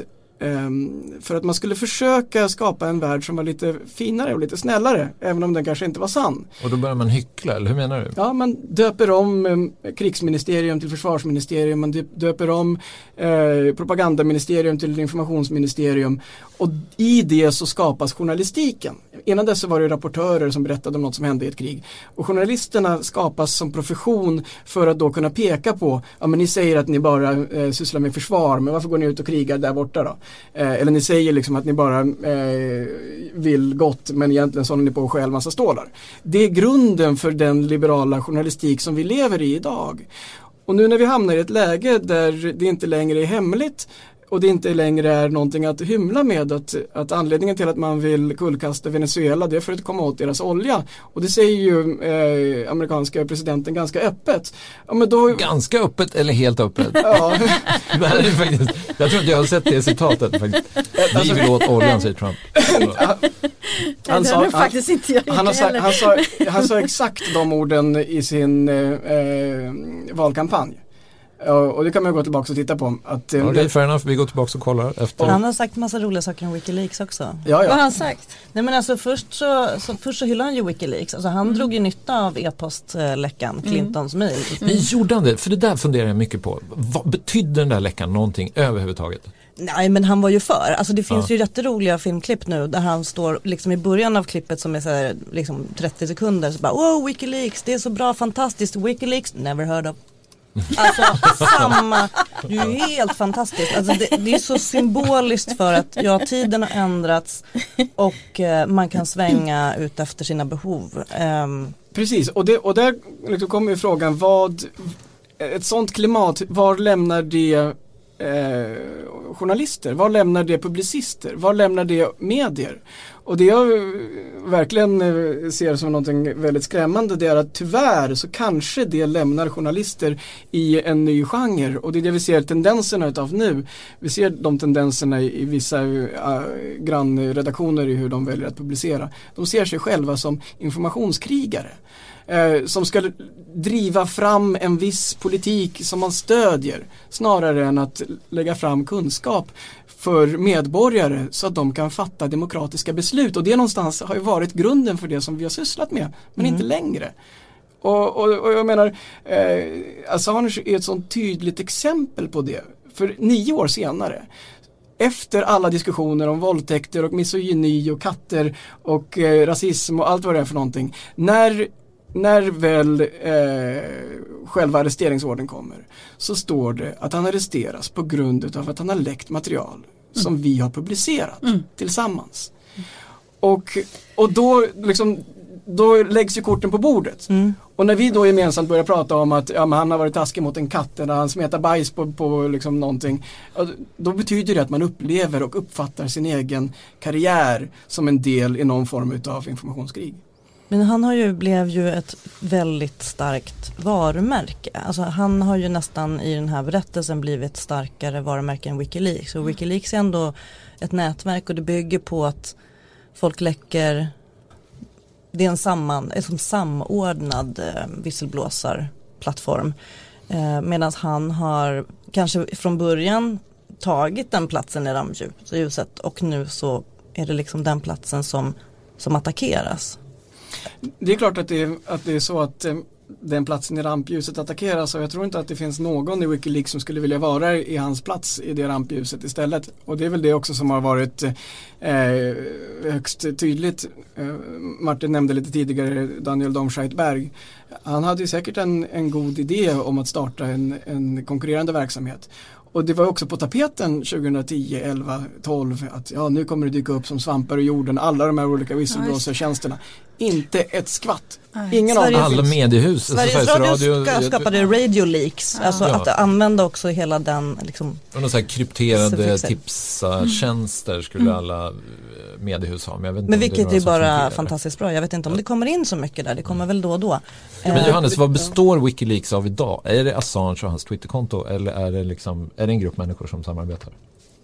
för att man skulle försöka skapa en värld som var lite finare och lite snällare även om den kanske inte var sann. Och då börjar man hyckla, eller hur menar du? Ja, man döper om eh, krigsministerium till försvarsministerium, man döper om eh, propagandaministerium till informationsministerium och i det så skapas journalistiken. Innan dess så var det rapportörer som berättade om något som hände i ett krig. Och journalisterna skapas som profession för att då kunna peka på, ja men ni säger att ni bara eh, sysslar med försvar, men varför går ni ut och krigar där borta då? Eh, eller ni säger liksom att ni bara eh, vill gott men egentligen så håller ni på att stjäl massa stålar. Det är grunden för den liberala journalistik som vi lever i idag. Och nu när vi hamnar i ett läge där det inte längre är hemligt och det inte längre är någonting att hymla med att, att anledningen till att man vill kullkasta Venezuela det är för att komma åt deras olja. Och det säger ju eh, amerikanska presidenten ganska öppet. Ja, men då... Ganska öppet eller helt öppet? Ja. jag tror inte jag har sett det citatet. Faktiskt. Vi alltså- vill åt oljan säger Trump. han, sa, han, faktiskt inte jag han, sa, han, sa, han sa exakt de orden i sin eh, eh valkampanj. Och det kan man gå tillbaka och titta på. Att, eh, Okej, okay, fair enough. Vi går tillbaka och kollar efter. Han har sagt massa roliga saker om Wikileaks också. Ja, ja. Vad har han sagt? Nej men alltså först så, så, först så hyllade han ju Wikileaks. Alltså han mm. drog ju nytta av e-postläckan, mm. Clintons mm. mail. Men gjorde han det? För det där funderar jag mycket på. Vad betydde den där läckan någonting överhuvudtaget? Nej men han var ju för. Alltså det finns ja. ju jätteroliga filmklipp nu där han står liksom i början av klippet som är så här, liksom 30 sekunder så bara wow Wikileaks det är så bra fantastiskt Wikileaks never heard of Alltså samma, du är helt fantastisk. Alltså, det, det, är så symboliskt för att ja, tiden har ändrats och eh, man kan svänga ut efter sina behov. Um, Precis, och, det, och där liksom kommer ju frågan vad, ett sånt klimat, var lämnar det eh, journalister? Var lämnar det publicister? Var lämnar det medier? Och det jag eh, verkligen eh, ser som någonting väldigt skrämmande det är att tyvärr så kanske det lämnar journalister i en ny genre och det är det vi ser tendenserna utav nu. Vi ser de tendenserna i, vissa äh, grannredaktioner i hur de väljer att publicera. De ser sig själva som informationskrigare eh, som ska driva fram en viss politik som man stödjer snarare än att lägga fram kunskap för medborgare så att de kan fatta demokratiska beslut och det någonstans har ju varit grunden för det som vi har sysslat med men mm. inte längre. Och, och, och jag menar, eh, Assange är ett sånt tydligt exempel på det. För nio år senare efter alla diskussioner om våldtäkter och misogyni och katter och eh, rasism och allt vad det är för någonting. När när väl eh, själva arresteringsorden kommer så står det att han arresteras på grund av att han har läckt material mm. som vi har publicerat mm. tillsammans. Och, och då, liksom, då läggs ju korten på bordet. Mm. Och när vi då gemensamt börjar prata om att ja, han har varit taskig mot en katt eller han smetar bajs på, på liksom någonting. Då betyder det att man upplever och uppfattar sin egen karriär som en del i någon form av informationskrig. Men han har ju, blev ju ett väldigt starkt varumärke. Alltså han har ju nästan i den här berättelsen blivit starkare varumärke än Wikileaks. Och Wikileaks är ändå ett nätverk och det bygger på att folk läcker det är en samman, en samordnad eh, visselblåsarplattform. Eh, Medan han har kanske från början tagit den platsen i rampljuset och nu så är det liksom den platsen som, som attackeras. Det är klart att det är, att det är så att eh, den platsen i rampljuset attackeras och jag tror inte att det finns någon i Wikileaks som skulle vilja vara i hans plats i det rampljuset istället. Och det är väl det också som har varit eh, högst tydligt. Eh, Martin nämnde lite tidigare Daniel Domscheitberg. Han hade ju säkert en, en god idé om att starta en, en konkurrerande verksamhet. Och det var också på tapeten 2010, 11, 12 att ja nu kommer det dyka upp som svampar ur jorden alla de här olika whistleblower-tjänsterna. Inte ett skvatt. Ingen av dem. Alla mediehus. Sveriges, alltså Radio, Radio skapade Radio Leaks. Ja. Alltså ja. att använda också hela den liksom. Och några så här krypterade tipstjänster skulle mm. alla mediehus ha. Men, men vilket är bara fantastiskt bra. Jag vet inte om det kommer in så mycket där. Det kommer väl då och då. Men eh, Johannes, vad består Wikileaks av idag? Är det Assange och hans Twitterkonto eller är det, liksom, är det en grupp människor som samarbetar?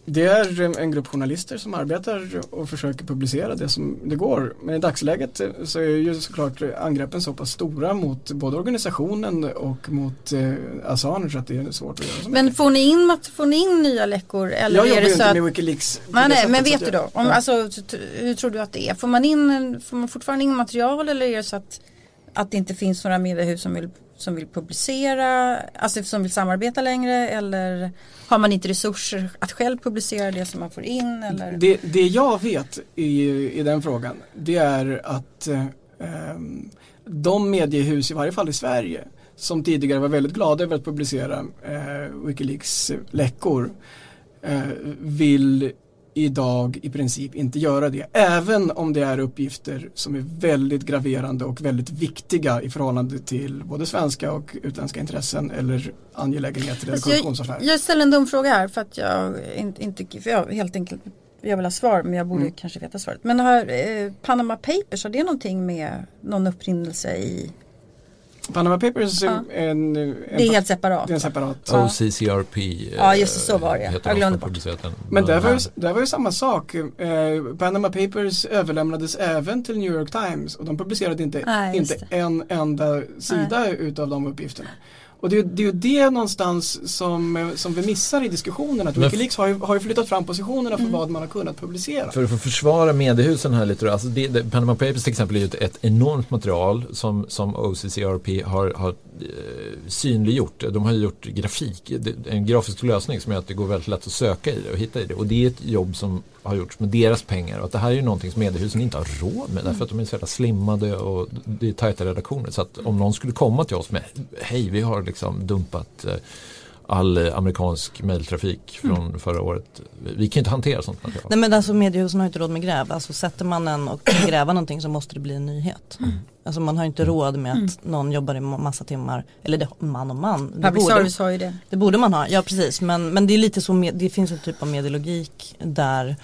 Det är en grupp journalister som arbetar och försöker publicera det som det går. Men i dagsläget så är ju såklart angreppen så pass stora mot både organisationen och mot eh, Assange att det är svårt att göra så Men får ni in, får ni in nya läckor? Eller jag jobbar ju inte med Wikileaks. Nej, nej men vet du då? Om, ja. alltså, hur tror du att det är? Får man, in, får man fortfarande in material eller är det så att, att det inte finns några mediehus som vill som vill publicera, alltså som vill samarbeta längre eller har man inte resurser att själv publicera det som man får in? Eller? Det, det jag vet i, i den frågan det är att eh, ehm, de mediehus, i varje fall i Sverige, som tidigare var väldigt glada över att publicera eh, Wikileaks läckor eh, vill idag i princip inte göra det. Även om det är uppgifter som är väldigt graverande och väldigt viktiga i förhållande till både svenska och utländska intressen eller angelägenheter eller korruptionsaffärer. Jag, jag ställer en dum fråga här för att jag inte, för jag helt enkelt jag vill ha svar men jag borde mm. kanske veta svaret. Men har eh, Panama Papers, har det någonting med någon upprinnelse i Panama Papers ja. en, en, Det är helt separat. Det är en separat. Ja. OCCRP. Ja just det, så var det. Jag glömde bort. Men det var, ju, det var ju samma sak. Eh, Panama Papers överlämnade även till New York Times och de publicerade inte, Nej, inte en enda sida Nej. utav de uppgifterna. Och det är, det är ju det någonstans som, som vi missar i diskussionen. Att Wikileaks har ju, har ju flyttat fram positionerna för mm. vad man har kunnat publicera. För att försvara mediehusen här lite, alltså det, det, Panama Papers till exempel är ju ett, ett enormt material som, som OCCRP har, har eh, synliggjort. De har gjort grafik, en grafisk lösning som gör att det går väldigt lätt att söka i det och hitta i det. Och det är ett jobb som har gjorts med deras pengar och att det här är ju någonting som mediehusen inte har råd med därför att de är så jävla slimmade och det är tajta redaktioner. Så att om någon skulle komma till oss med hej vi har liksom dumpat eh, all amerikansk mejltrafik från mm. förra året. Vi kan inte hantera sånt material. Nej men alltså mediehusen har inte råd med gräv. Alltså sätter man en och gräva någonting så måste det bli en nyhet. Mm. Alltså man har inte mm. råd med att mm. någon jobbar i massa timmar. Eller det, man och man. Det Public borde, service har ju det. Det borde man ha, ja precis. Men, men det är lite så, med, det finns en typ av medielogik där.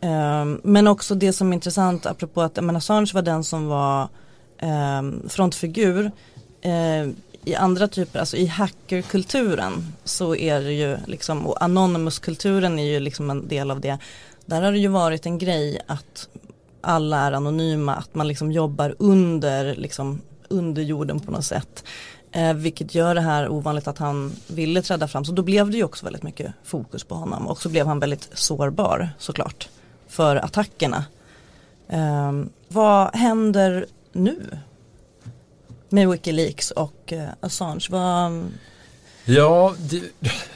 Um, men också det som är intressant apropå att men Assange var den som var um, frontfigur. I andra typer, alltså i hackerkulturen så är det ju liksom, och anonymous-kulturen är ju liksom en del av det. Där har det ju varit en grej att alla är anonyma, att man liksom jobbar under, liksom, under jorden på något sätt. Eh, vilket gör det här ovanligt att han ville träda fram. Så då blev det ju också väldigt mycket fokus på honom. Och så blev han väldigt sårbar såklart för attackerna. Eh, vad händer nu med Wikileaks och eh, Assange? Vad, mm, Ja, det,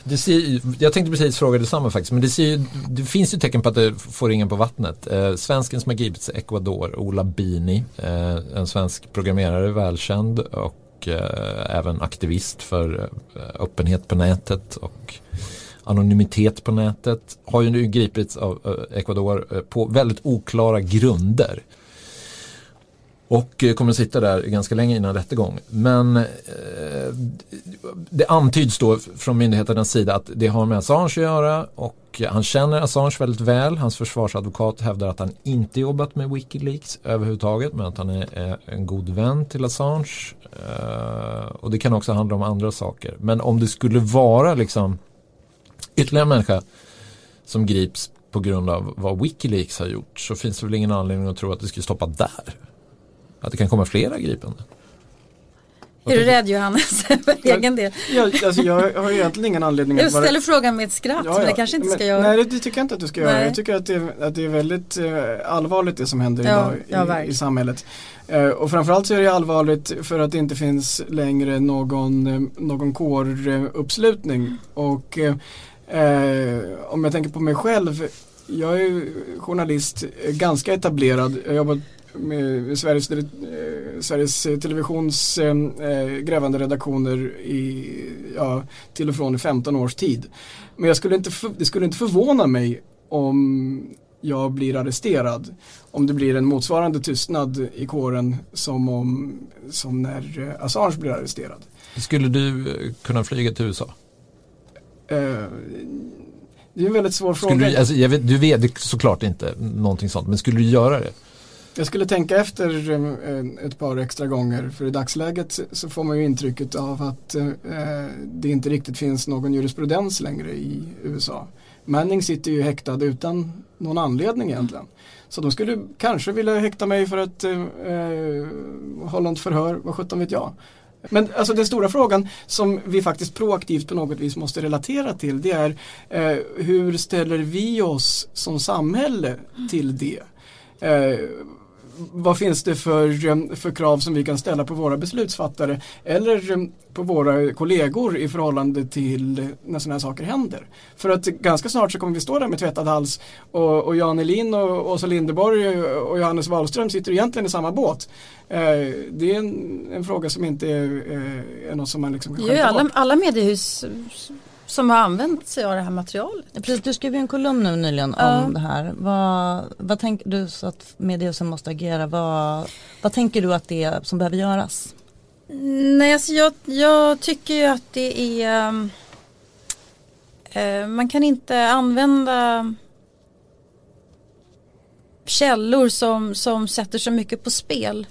det ser, jag tänkte precis fråga detsamma faktiskt. Men det, ser, det finns ju tecken på att det får ringen på vattnet. Eh, svensken som har gripits i Ecuador, Ola Bini, eh, en svensk programmerare, välkänd och eh, även aktivist för eh, öppenhet på nätet och anonymitet på nätet. Har ju nu gripits av eh, Ecuador eh, på väldigt oklara grunder. Och eh, kommer att sitta där ganska länge innan rättegång. Men eh, det antyds då från myndigheternas sida att det har med Assange att göra och han känner Assange väldigt väl. Hans försvarsadvokat hävdar att han inte jobbat med Wikileaks överhuvudtaget men att han är, är en god vän till Assange. Eh, och det kan också handla om andra saker. Men om det skulle vara liksom ytterligare en människa som grips på grund av vad Wikileaks har gjort så finns det väl ingen anledning att tro att det skulle stoppa där. Att det kan komma flera gripanden. Är du rädd Johannes för egen del? Jag, alltså, jag har egentligen ingen anledning Jag att vara ställer frågan med ett skratt Ja, men det ja. kanske inte Men- ska göra. Nej det tycker jag inte att du ska göra. Nej. Jag tycker att det, att det är väldigt eh, allvarligt det som händer Ja, idag ja, i, i samhället. Eh, och framförallt så är det allvarligt för att det inte finns längre någon, eh, någon kåruppslutning. Och eh, om jag tänker på mig själv, jag är ju journalist, ganska etablerad. Jag har jobbat med Sveriges, eh, Sveriges Televisions eh, eh, grävande redaktioner i, ja, till och från i 15 års tid. Men jag skulle inte, det skulle inte förvåna mig om jag blir arresterad. Om det blir en motsvarande tystnad i kåren som, om, som när eh, Assange blir arresterad. Skulle du eh, kunna flyga till USA? Eh, det är en väldigt svår Skulle fråga. du, alltså, vet, du vet såklart inte någonting sånt, men skulle du göra det? Jag skulle tänka efter eh, ett par extra gånger för i dagsläget så får man ju intrycket av att eh, det inte riktigt finns någon jurisprudens längre i USA. Manning sitter ju häktad utan någon anledning egentligen. Så de skulle kanske vilja häkta mig för att eh, eh hålla ett förhör, vad sjutton vet jag. Men alltså den stora frågan som vi faktiskt proaktivt på något vis måste relatera till det är eh, hur ställer vi oss som samhälle till det? Eh, vad finns det för, eh, för krav som vi kan ställa på våra beslutsfattare eller eh, på våra kollegor i förhållande till när sådana här saker händer. För att ganska snart så kommer vi stå där med tvättad hals och, och Jan Elin och Åsa Linderborg och Johannes Wahlström sitter egentligen i samma båt. Eh, det är en, en fråga som inte är, eh, är något som man liksom kan skämta alla, alla mediehus som har använt sig av det här materialet. Precis, du skrev ju en kolumn nu nyligen Ja. om det här. Vad, vad tänker du så att mediehusen måste agera? Vad, vad tänker du att det är som behöver göras? Nej, alltså jag, jag tycker ju att det är um, eh, Man kan inte använda källor som, som sätter så mycket på spel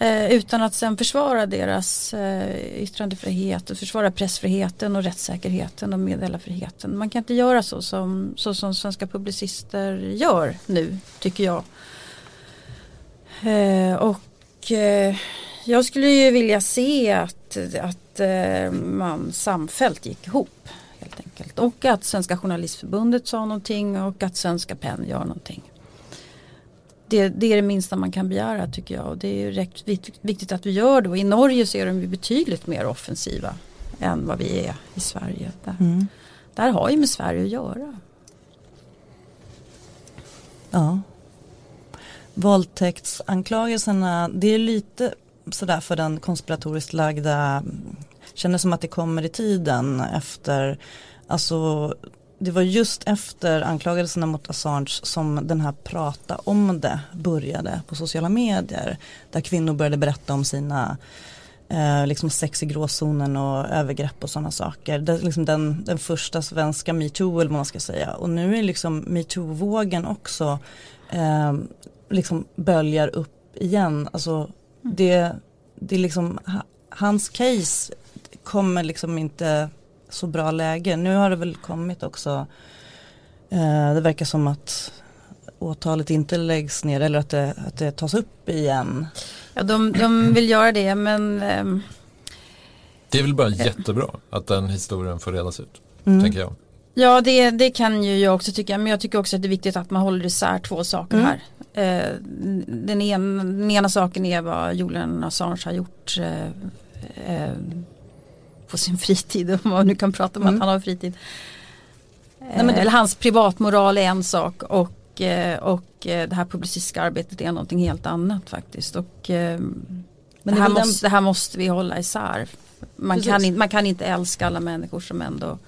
eh, utan att sen försvara deras eh, yttrandefrihet och försvara pressfriheten och rättssäkerheten och meddelarfriheten. Man kan inte göra så som, så som svenska publicister gör nu, tycker jag. Eh, och eh, jag skulle ju vilja se att, att eh, man samfällt gick ihop helt enkelt. Och att Svenska Journalistförbundet sa någonting och att Svenska PEN gör någonting. Det, det är det minsta man kan begära tycker jag. Och det är rätt vik- viktigt att vi gör det. Och I Norge så är de ju betydligt mer offensiva än vad vi är i Sverige. Där, Mm. där har ju med Sverige att göra. Ja. Våldtäktsanklagelserna, det är lite sådär för den konspiratoriskt lagda, känner som att det kommer i tiden efter, alltså det var just efter anklagelserna mot Assange som den här prata om det började på sociala medier. Där kvinnor började berätta om sina eh, liksom sex i gråzonen och övergrepp och sådana saker. Det är liksom den, den första svenska metoo eller vad man ska säga. Och nu är liksom metoo-vågen också eh, liksom böljar upp igen. Alltså det, det är liksom, ha- hans case kommer liksom inte så bra läge. Nu har det väl kommit också, eh, det verkar som att åtalet inte läggs ner eller att det, att det tas upp igen. Ja, de, de vill göra det men ehm, Det är väl bara jättebra att den historien får redas ut, Mm. tänker jag. Ja det, det kan ju jag också tycka men jag tycker också att det är viktigt att man håller isär två saker Mm. här. Eh, den, ena, den ena saken är vad Julian Assange har gjort eh, eh, på sin fritid om man nu kan prata om Mm. att han har fritid. Eh, men det- Eller hans privatmoral är en sak och, eh, och eh, det här publicistiska arbetet är någonting helt annat faktiskt. Och, eh, Men det, det är här den- måste, det här måste vi hålla isär. Man Precis. kan, inte, man kan inte älska alla människor som ändå,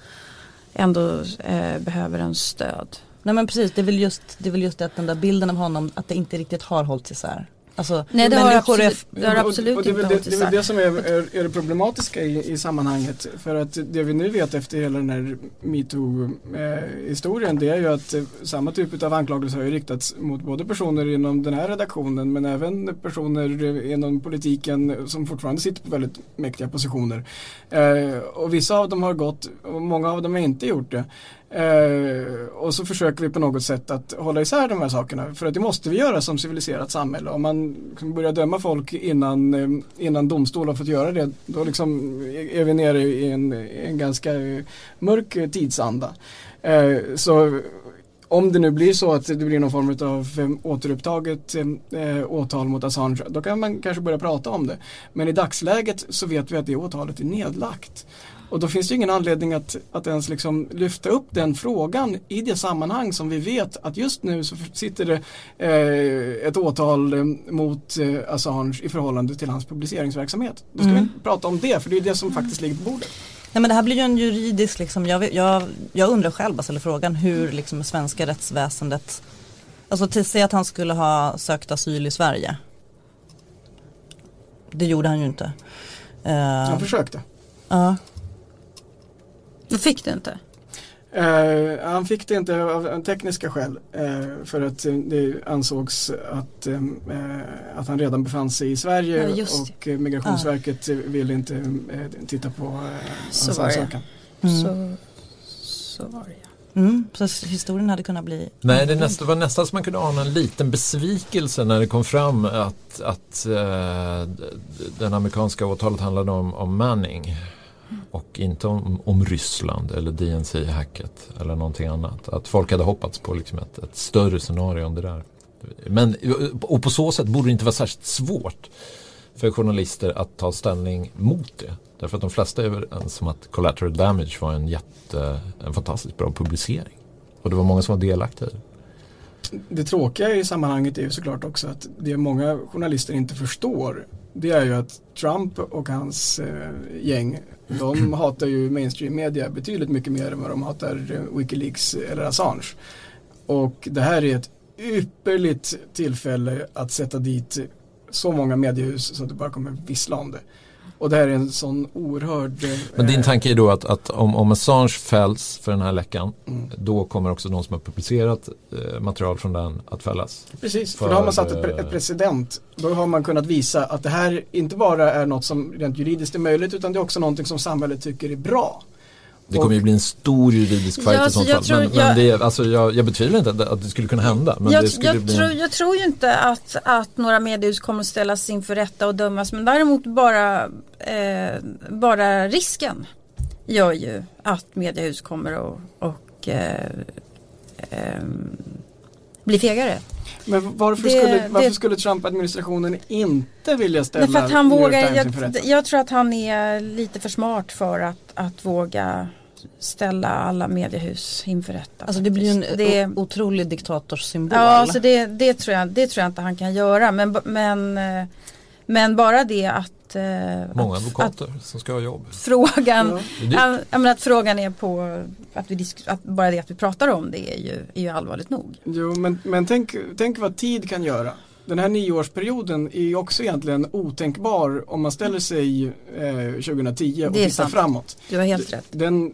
ändå eh, behöver en stöd. Nej men precis, det är väl just, det är väl just att den där bilden av honom, att det inte riktigt har hållits isär. Alltså, Nej det har absolut, det har Och- och absolut det inte det, hållit det är det som är, är, är det problematiska i, i sammanhanget. För att det vi nu vet efter hela den här metoo-historien det är ju att eh, samma typ av anklagelser har ju riktats mot både personer inom den här redaktionen men även personer inom politiken som fortfarande sitter på väldigt mäktiga positioner. Eh, och vissa av dem har gått och många av dem har inte gjort det. Eh, och så försöker vi på något sätt att hålla isär de här sakerna. För att det måste vi göra som civiliserat samhälle. Om man börjar döma folk innan, eh, innan domstol har fått göra det. Då liksom är vi nere i en, en ganska eh, mörk tidsanda. Eh, så om det nu blir så att det blir någon form av eh, återupptaget eh, åtal mot Assange, då kan man kanske börja prata om det. Men i dagsläget så vet vi att det åtalet är nedlagt. Och då finns det ingen anledning att, att ens liksom lyfta upp den frågan i det sammanhang som vi vet att just nu så sitter det eh, ett åtal eh, mot eh, Assange i förhållande till hans publiceringsverksamhet. Då ska mm. vi prata om det, för det är det som faktiskt ligger på bordet. Nej men det här blir ju en juridisk, liksom, jag, jag, jag undrar själv, bara ställer frågan hur liksom svenska rättsväsendet, alltså till säg att han skulle ha sökt asyl i Sverige. Det gjorde han ju inte. Uh, han försökte. Ja. Du fick det inte? Uh, han fick det inte av tekniska skäl uh, för att uh, det ansågs att, att han redan befann sig i Sverige ja, och Migrationsverket ville inte titta på hans ansökan. Mm. Så, så var det ja. Mm, så historien hade kunnat bli Nej, det nästa, var nästan som man kunde ana en liten besvikelse när det kom fram att, att uh, den amerikanska åtalet handlade om, om Manning och inte om, om Ryssland eller DNC-hacket eller någonting annat. Att folk hade hoppats på liksom ett, ett större scenario än det där. Men, och på så sätt borde det inte vara särskilt svårt för journalister att ta ställning mot det. Därför att de flesta är överens om att Collateral Damage var en jätte, en fantastiskt bra publicering. Och det var många som var delaktiga i det. Det tråkiga i sammanhanget är ju såklart också att det många journalister inte förstår det är ju att Trump och hans eh, gäng de hatar ju mainstream media betydligt mycket mer än vad de hatar eh, Wikileaks eller Assange. Och det här är ett ypperligt tillfälle att sätta dit så många mediehus så att det bara kommer vissla om det. Och det här är en sån oerhörd... Eh, Men din tanke är då att, att om, om Assange fälls för den här läckan mm. då kommer också de som har publicerat eh, material från den att fällas? Precis, för, för då har man satt ett, pre ett precedent. Då har man kunnat visa att det här inte bara är något som rent juridiskt är möjligt utan det är också någonting som samhället tycker är bra. Det kommer ju bli en stor juridisk fight ja, i sånt fall. Tror, men, men det, alltså, jag, jag betvivlar inte att det skulle kunna hända. Men jag, det skulle jag, bli tror, jag tror ju inte att, att några mediehus kommer att ställas inför rätta och dömas. Men däremot bara, eh, bara risken gör ju att mediehus kommer att och, eh, eh, bli fegare. Men varför, det, skulle, varför det, skulle Trump-administrationen inte vilja ställa för att han vågar, jag, jag, tror att han är lite för smart för att, att våga ställa alla mediehus inför rätta. Alltså det blir ju en det, otrolig diktatorsymbol. Ja, alltså det, det, tror jag, det tror jag inte han kan göra. Men, men, eh, men bara det att eh, Många advokater att, som ska ha jobb. Frågan, ja. jag menar att frågan är på att, vi att bara det att vi pratar om det är ju, är ju allvarligt nog. Jo men, men tänk, tänk vad tid kan göra den här nioårsperioden är också egentligen otänkbar om man ställer sig eh, 2010 och tittar sant. framåt. Du har helt rätt. Den,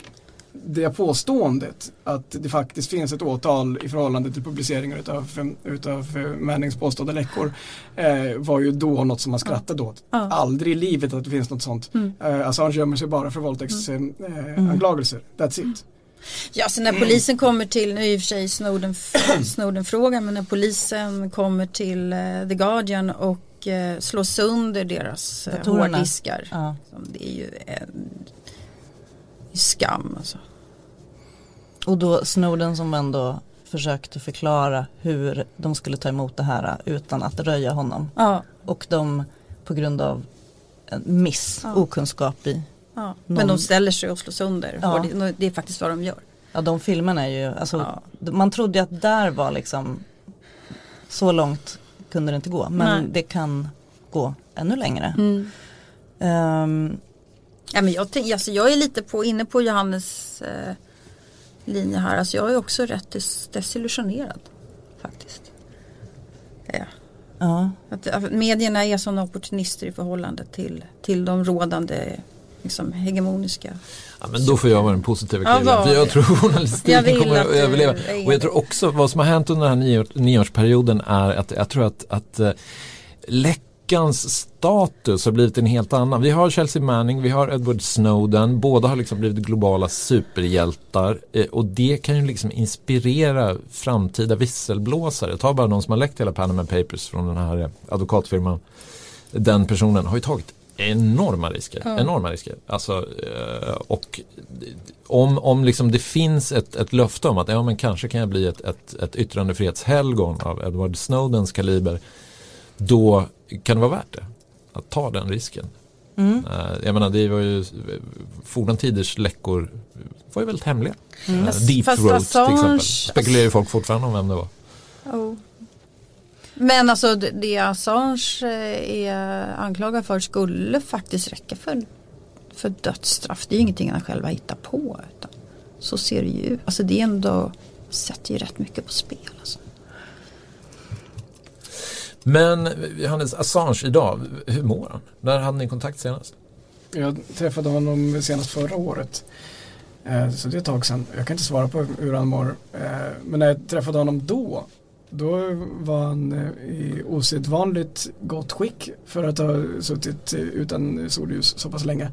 det påståendet att det faktiskt finns ett åtal i förhållande till publiceringar utav, utav eh, Mannings påstådda läckor eh, var ju då något som man skrattade ja. åt. Ja. Aldrig i livet att det finns något sånt. Mm. Eh, Assange gömmer sig bara för våldtäktsanklagelser. Mm. Eh, That's it. Ja, så när polisen kommer till, nu är i och för sig Snowden, Snowden frågan, men när polisen kommer till uh, The Guardian och uh, slår sönder deras uh, hårddiskar. Ja. Det är ju en skam alltså. Och då Snowden som ändå försökte förklara hur de skulle ta emot det här utan att röja honom. Ja. Och de på grund av en miss, ja. okunskap i Ja, någon... Men de ställer sig och slår sönder. Ja. Det, det, är faktiskt vad de gör. Ja de filmerna är ju, alltså, ja. man trodde att där var liksom så långt kunde det inte gå. Men Nej. det kan gå ännu längre. Mm. Um, ja, men jag, alltså, jag är lite på, inne på Johannes eh, linje här. Alltså, jag är också rätt des desillusionerad faktiskt. Ja. Ja. Att, att medierna är sådana opportunister i förhållande till, till de rådande liksom, hegemoniska. Ja, men då får jag vara den positiva killen. Ja, för jag tror journalistiken kommer att överleva. Och jag tror också vad som har hänt under den här nioårsperioden är att jag tror att, att uh, läck status har blivit en helt annan. Vi har Chelsea Manning, vi har Edward Snowden. Båda har liksom blivit globala superhjältar. Eh, och det kan ju liksom inspirera framtida visselblåsare. Ta bara de som har läckt hela Panama Papers från den här advokatfirman. Den personen har ju tagit enorma risker. Ja. Enorma risker. Alltså, eh, och om, om liksom det finns ett, ett löfte om att ja, men kanske kan jag bli ett, ett, ett yttrandefrihetshelgon av Edward Snowdens kaliber. Då kan det vara värt det. Att ta den risken. Mm. Eh, jag menar det var ju forna tiders läckor var ju väldigt hemliga. Mm. Deep Throat till exempel. Spekulerar ju folk fortfarande om vem det var. Oh. Men alltså det Assange eh, är anklagad för skulle faktiskt räcka för, för dödsstraff. Det är ju ingenting han själv har hittat på. Utan så ser det ju ut. Alltså det är ändå, sätter ju rätt mycket på spel. Alltså. Men Johannes Assange idag, hur mår han? När hade ni kontakt senast? Jag träffade honom senast förra året. Eh, så det är ett tag sedan. Jag kan inte svara på hur han mår. Eh, men när jag träffade honom då då var han eh, i osedvanligt gott skick för att ha suttit utan solljus så pass länge.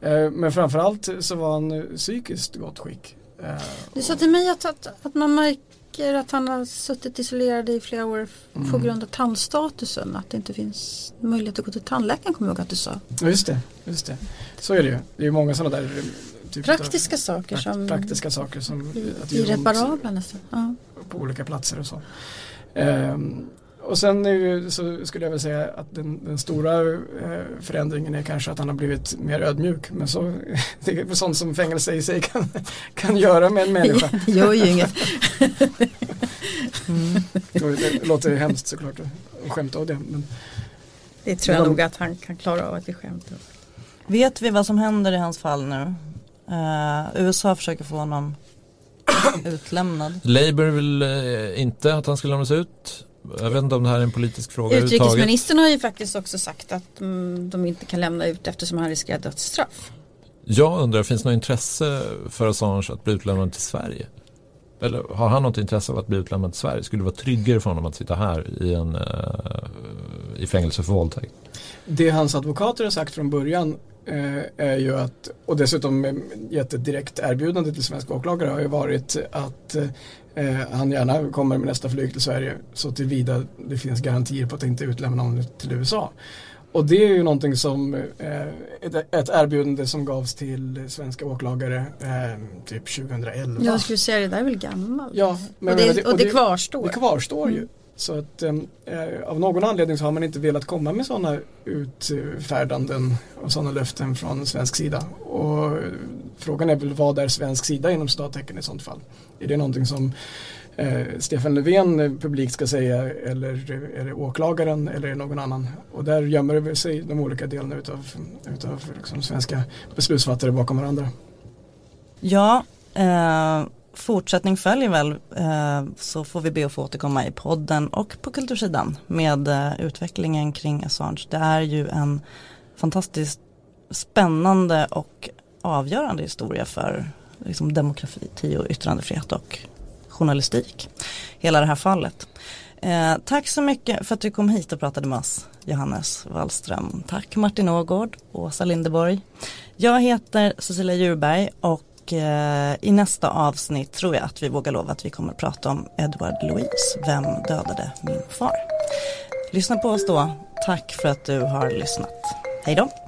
Eh, men framförallt så var han psykiskt gott skick. Eh, du sa till mig att, att, att man märker att han har suttit isolerad i flera år mm. på grund av tandstatusen. Att det inte finns möjlighet att gå till tandläkaren kommer jag ihåg att du sa. Just det, just det. Så är det ju. Det är många sådana där typ praktiska saker som praktiska saker som irreparabla nästan. Ja. På olika platser och så. Um, och sen nu så skulle jag väl säga att den, den stora eh, förändringen är kanske att han har blivit mer ödmjuk. Men så, det är sånt som fängelse i sig kan, kan göra med en människa. Det gör ju inget. mm. Det låter hemskt såklart att skämta av det. Men, det tror jag de, nog att han kan klara av att vi skämtar. Vet vi vad som händer i hans fall nu? Uh, USA försöker få honom utlämnad. Labour vill uh, inte att han ska lämnas ut. Jag vet inte om det här är en politisk fråga Utrikesministern har ju faktiskt också sagt att mm, de inte kan lämna ut eftersom han riskerar dödsstraff. Jag undrar, finns det något intresse för Assange att bli utlämnad till Sverige? Eller har han något intresse av att bli utlämnad till Sverige? Skulle det vara tryggare för honom att sitta här i, en, uh, i fängelse för våldtäkt? Det hans advokater har sagt från början är ju att, och dessutom gett ett direkt erbjudande till svenska åklagare har ju varit att eh, han gärna kommer med nästa flyg till Sverige så tillvida det finns garantier på att inte utlämna honom till USA. Och det är ju någonting som eh, ett, erbjudande som gavs till svenska åklagare eh, typ 2011. Jag skulle säga det där är väl gammalt. Ja, men, och, det, och, det, och det kvarstår. Det kvarstår ju. Så att ehm, eh, av någon anledning så har man inte velat komma med sådana utfärdanden och sådana löften från svensk sida. Och frågan är väl vad är svensk sida inom stattecken i sådant fall? Är det någonting som eh, Stefan Löfven publikt ska säga eller är det åklagaren eller är det någon annan? Och där gömmer det sig de olika delarna utav, utav liksom svenska beslutsfattare bakom varandra. Ja, eh fortsättning följer väl eh, så får vi be att få återkomma i podden och på kultursidan med eh, utvecklingen kring Assange. Det är ju en fantastiskt spännande och avgörande historia för liksom, demokrati och yttrandefrihet och journalistik. Hela det här fallet. Eh, tack så mycket för att du kom hit och pratade med oss, Johannes Wallström. Tack Martin Ågård Åsa Lindeborg. Jag heter Cecilia Djurberg och och eh, i nästa avsnitt tror jag att vi vågar lova att vi kommer att prata om Edward Louise. Vem dödade min far? Lyssna på oss då. Tack för att du har lyssnat. Hej då!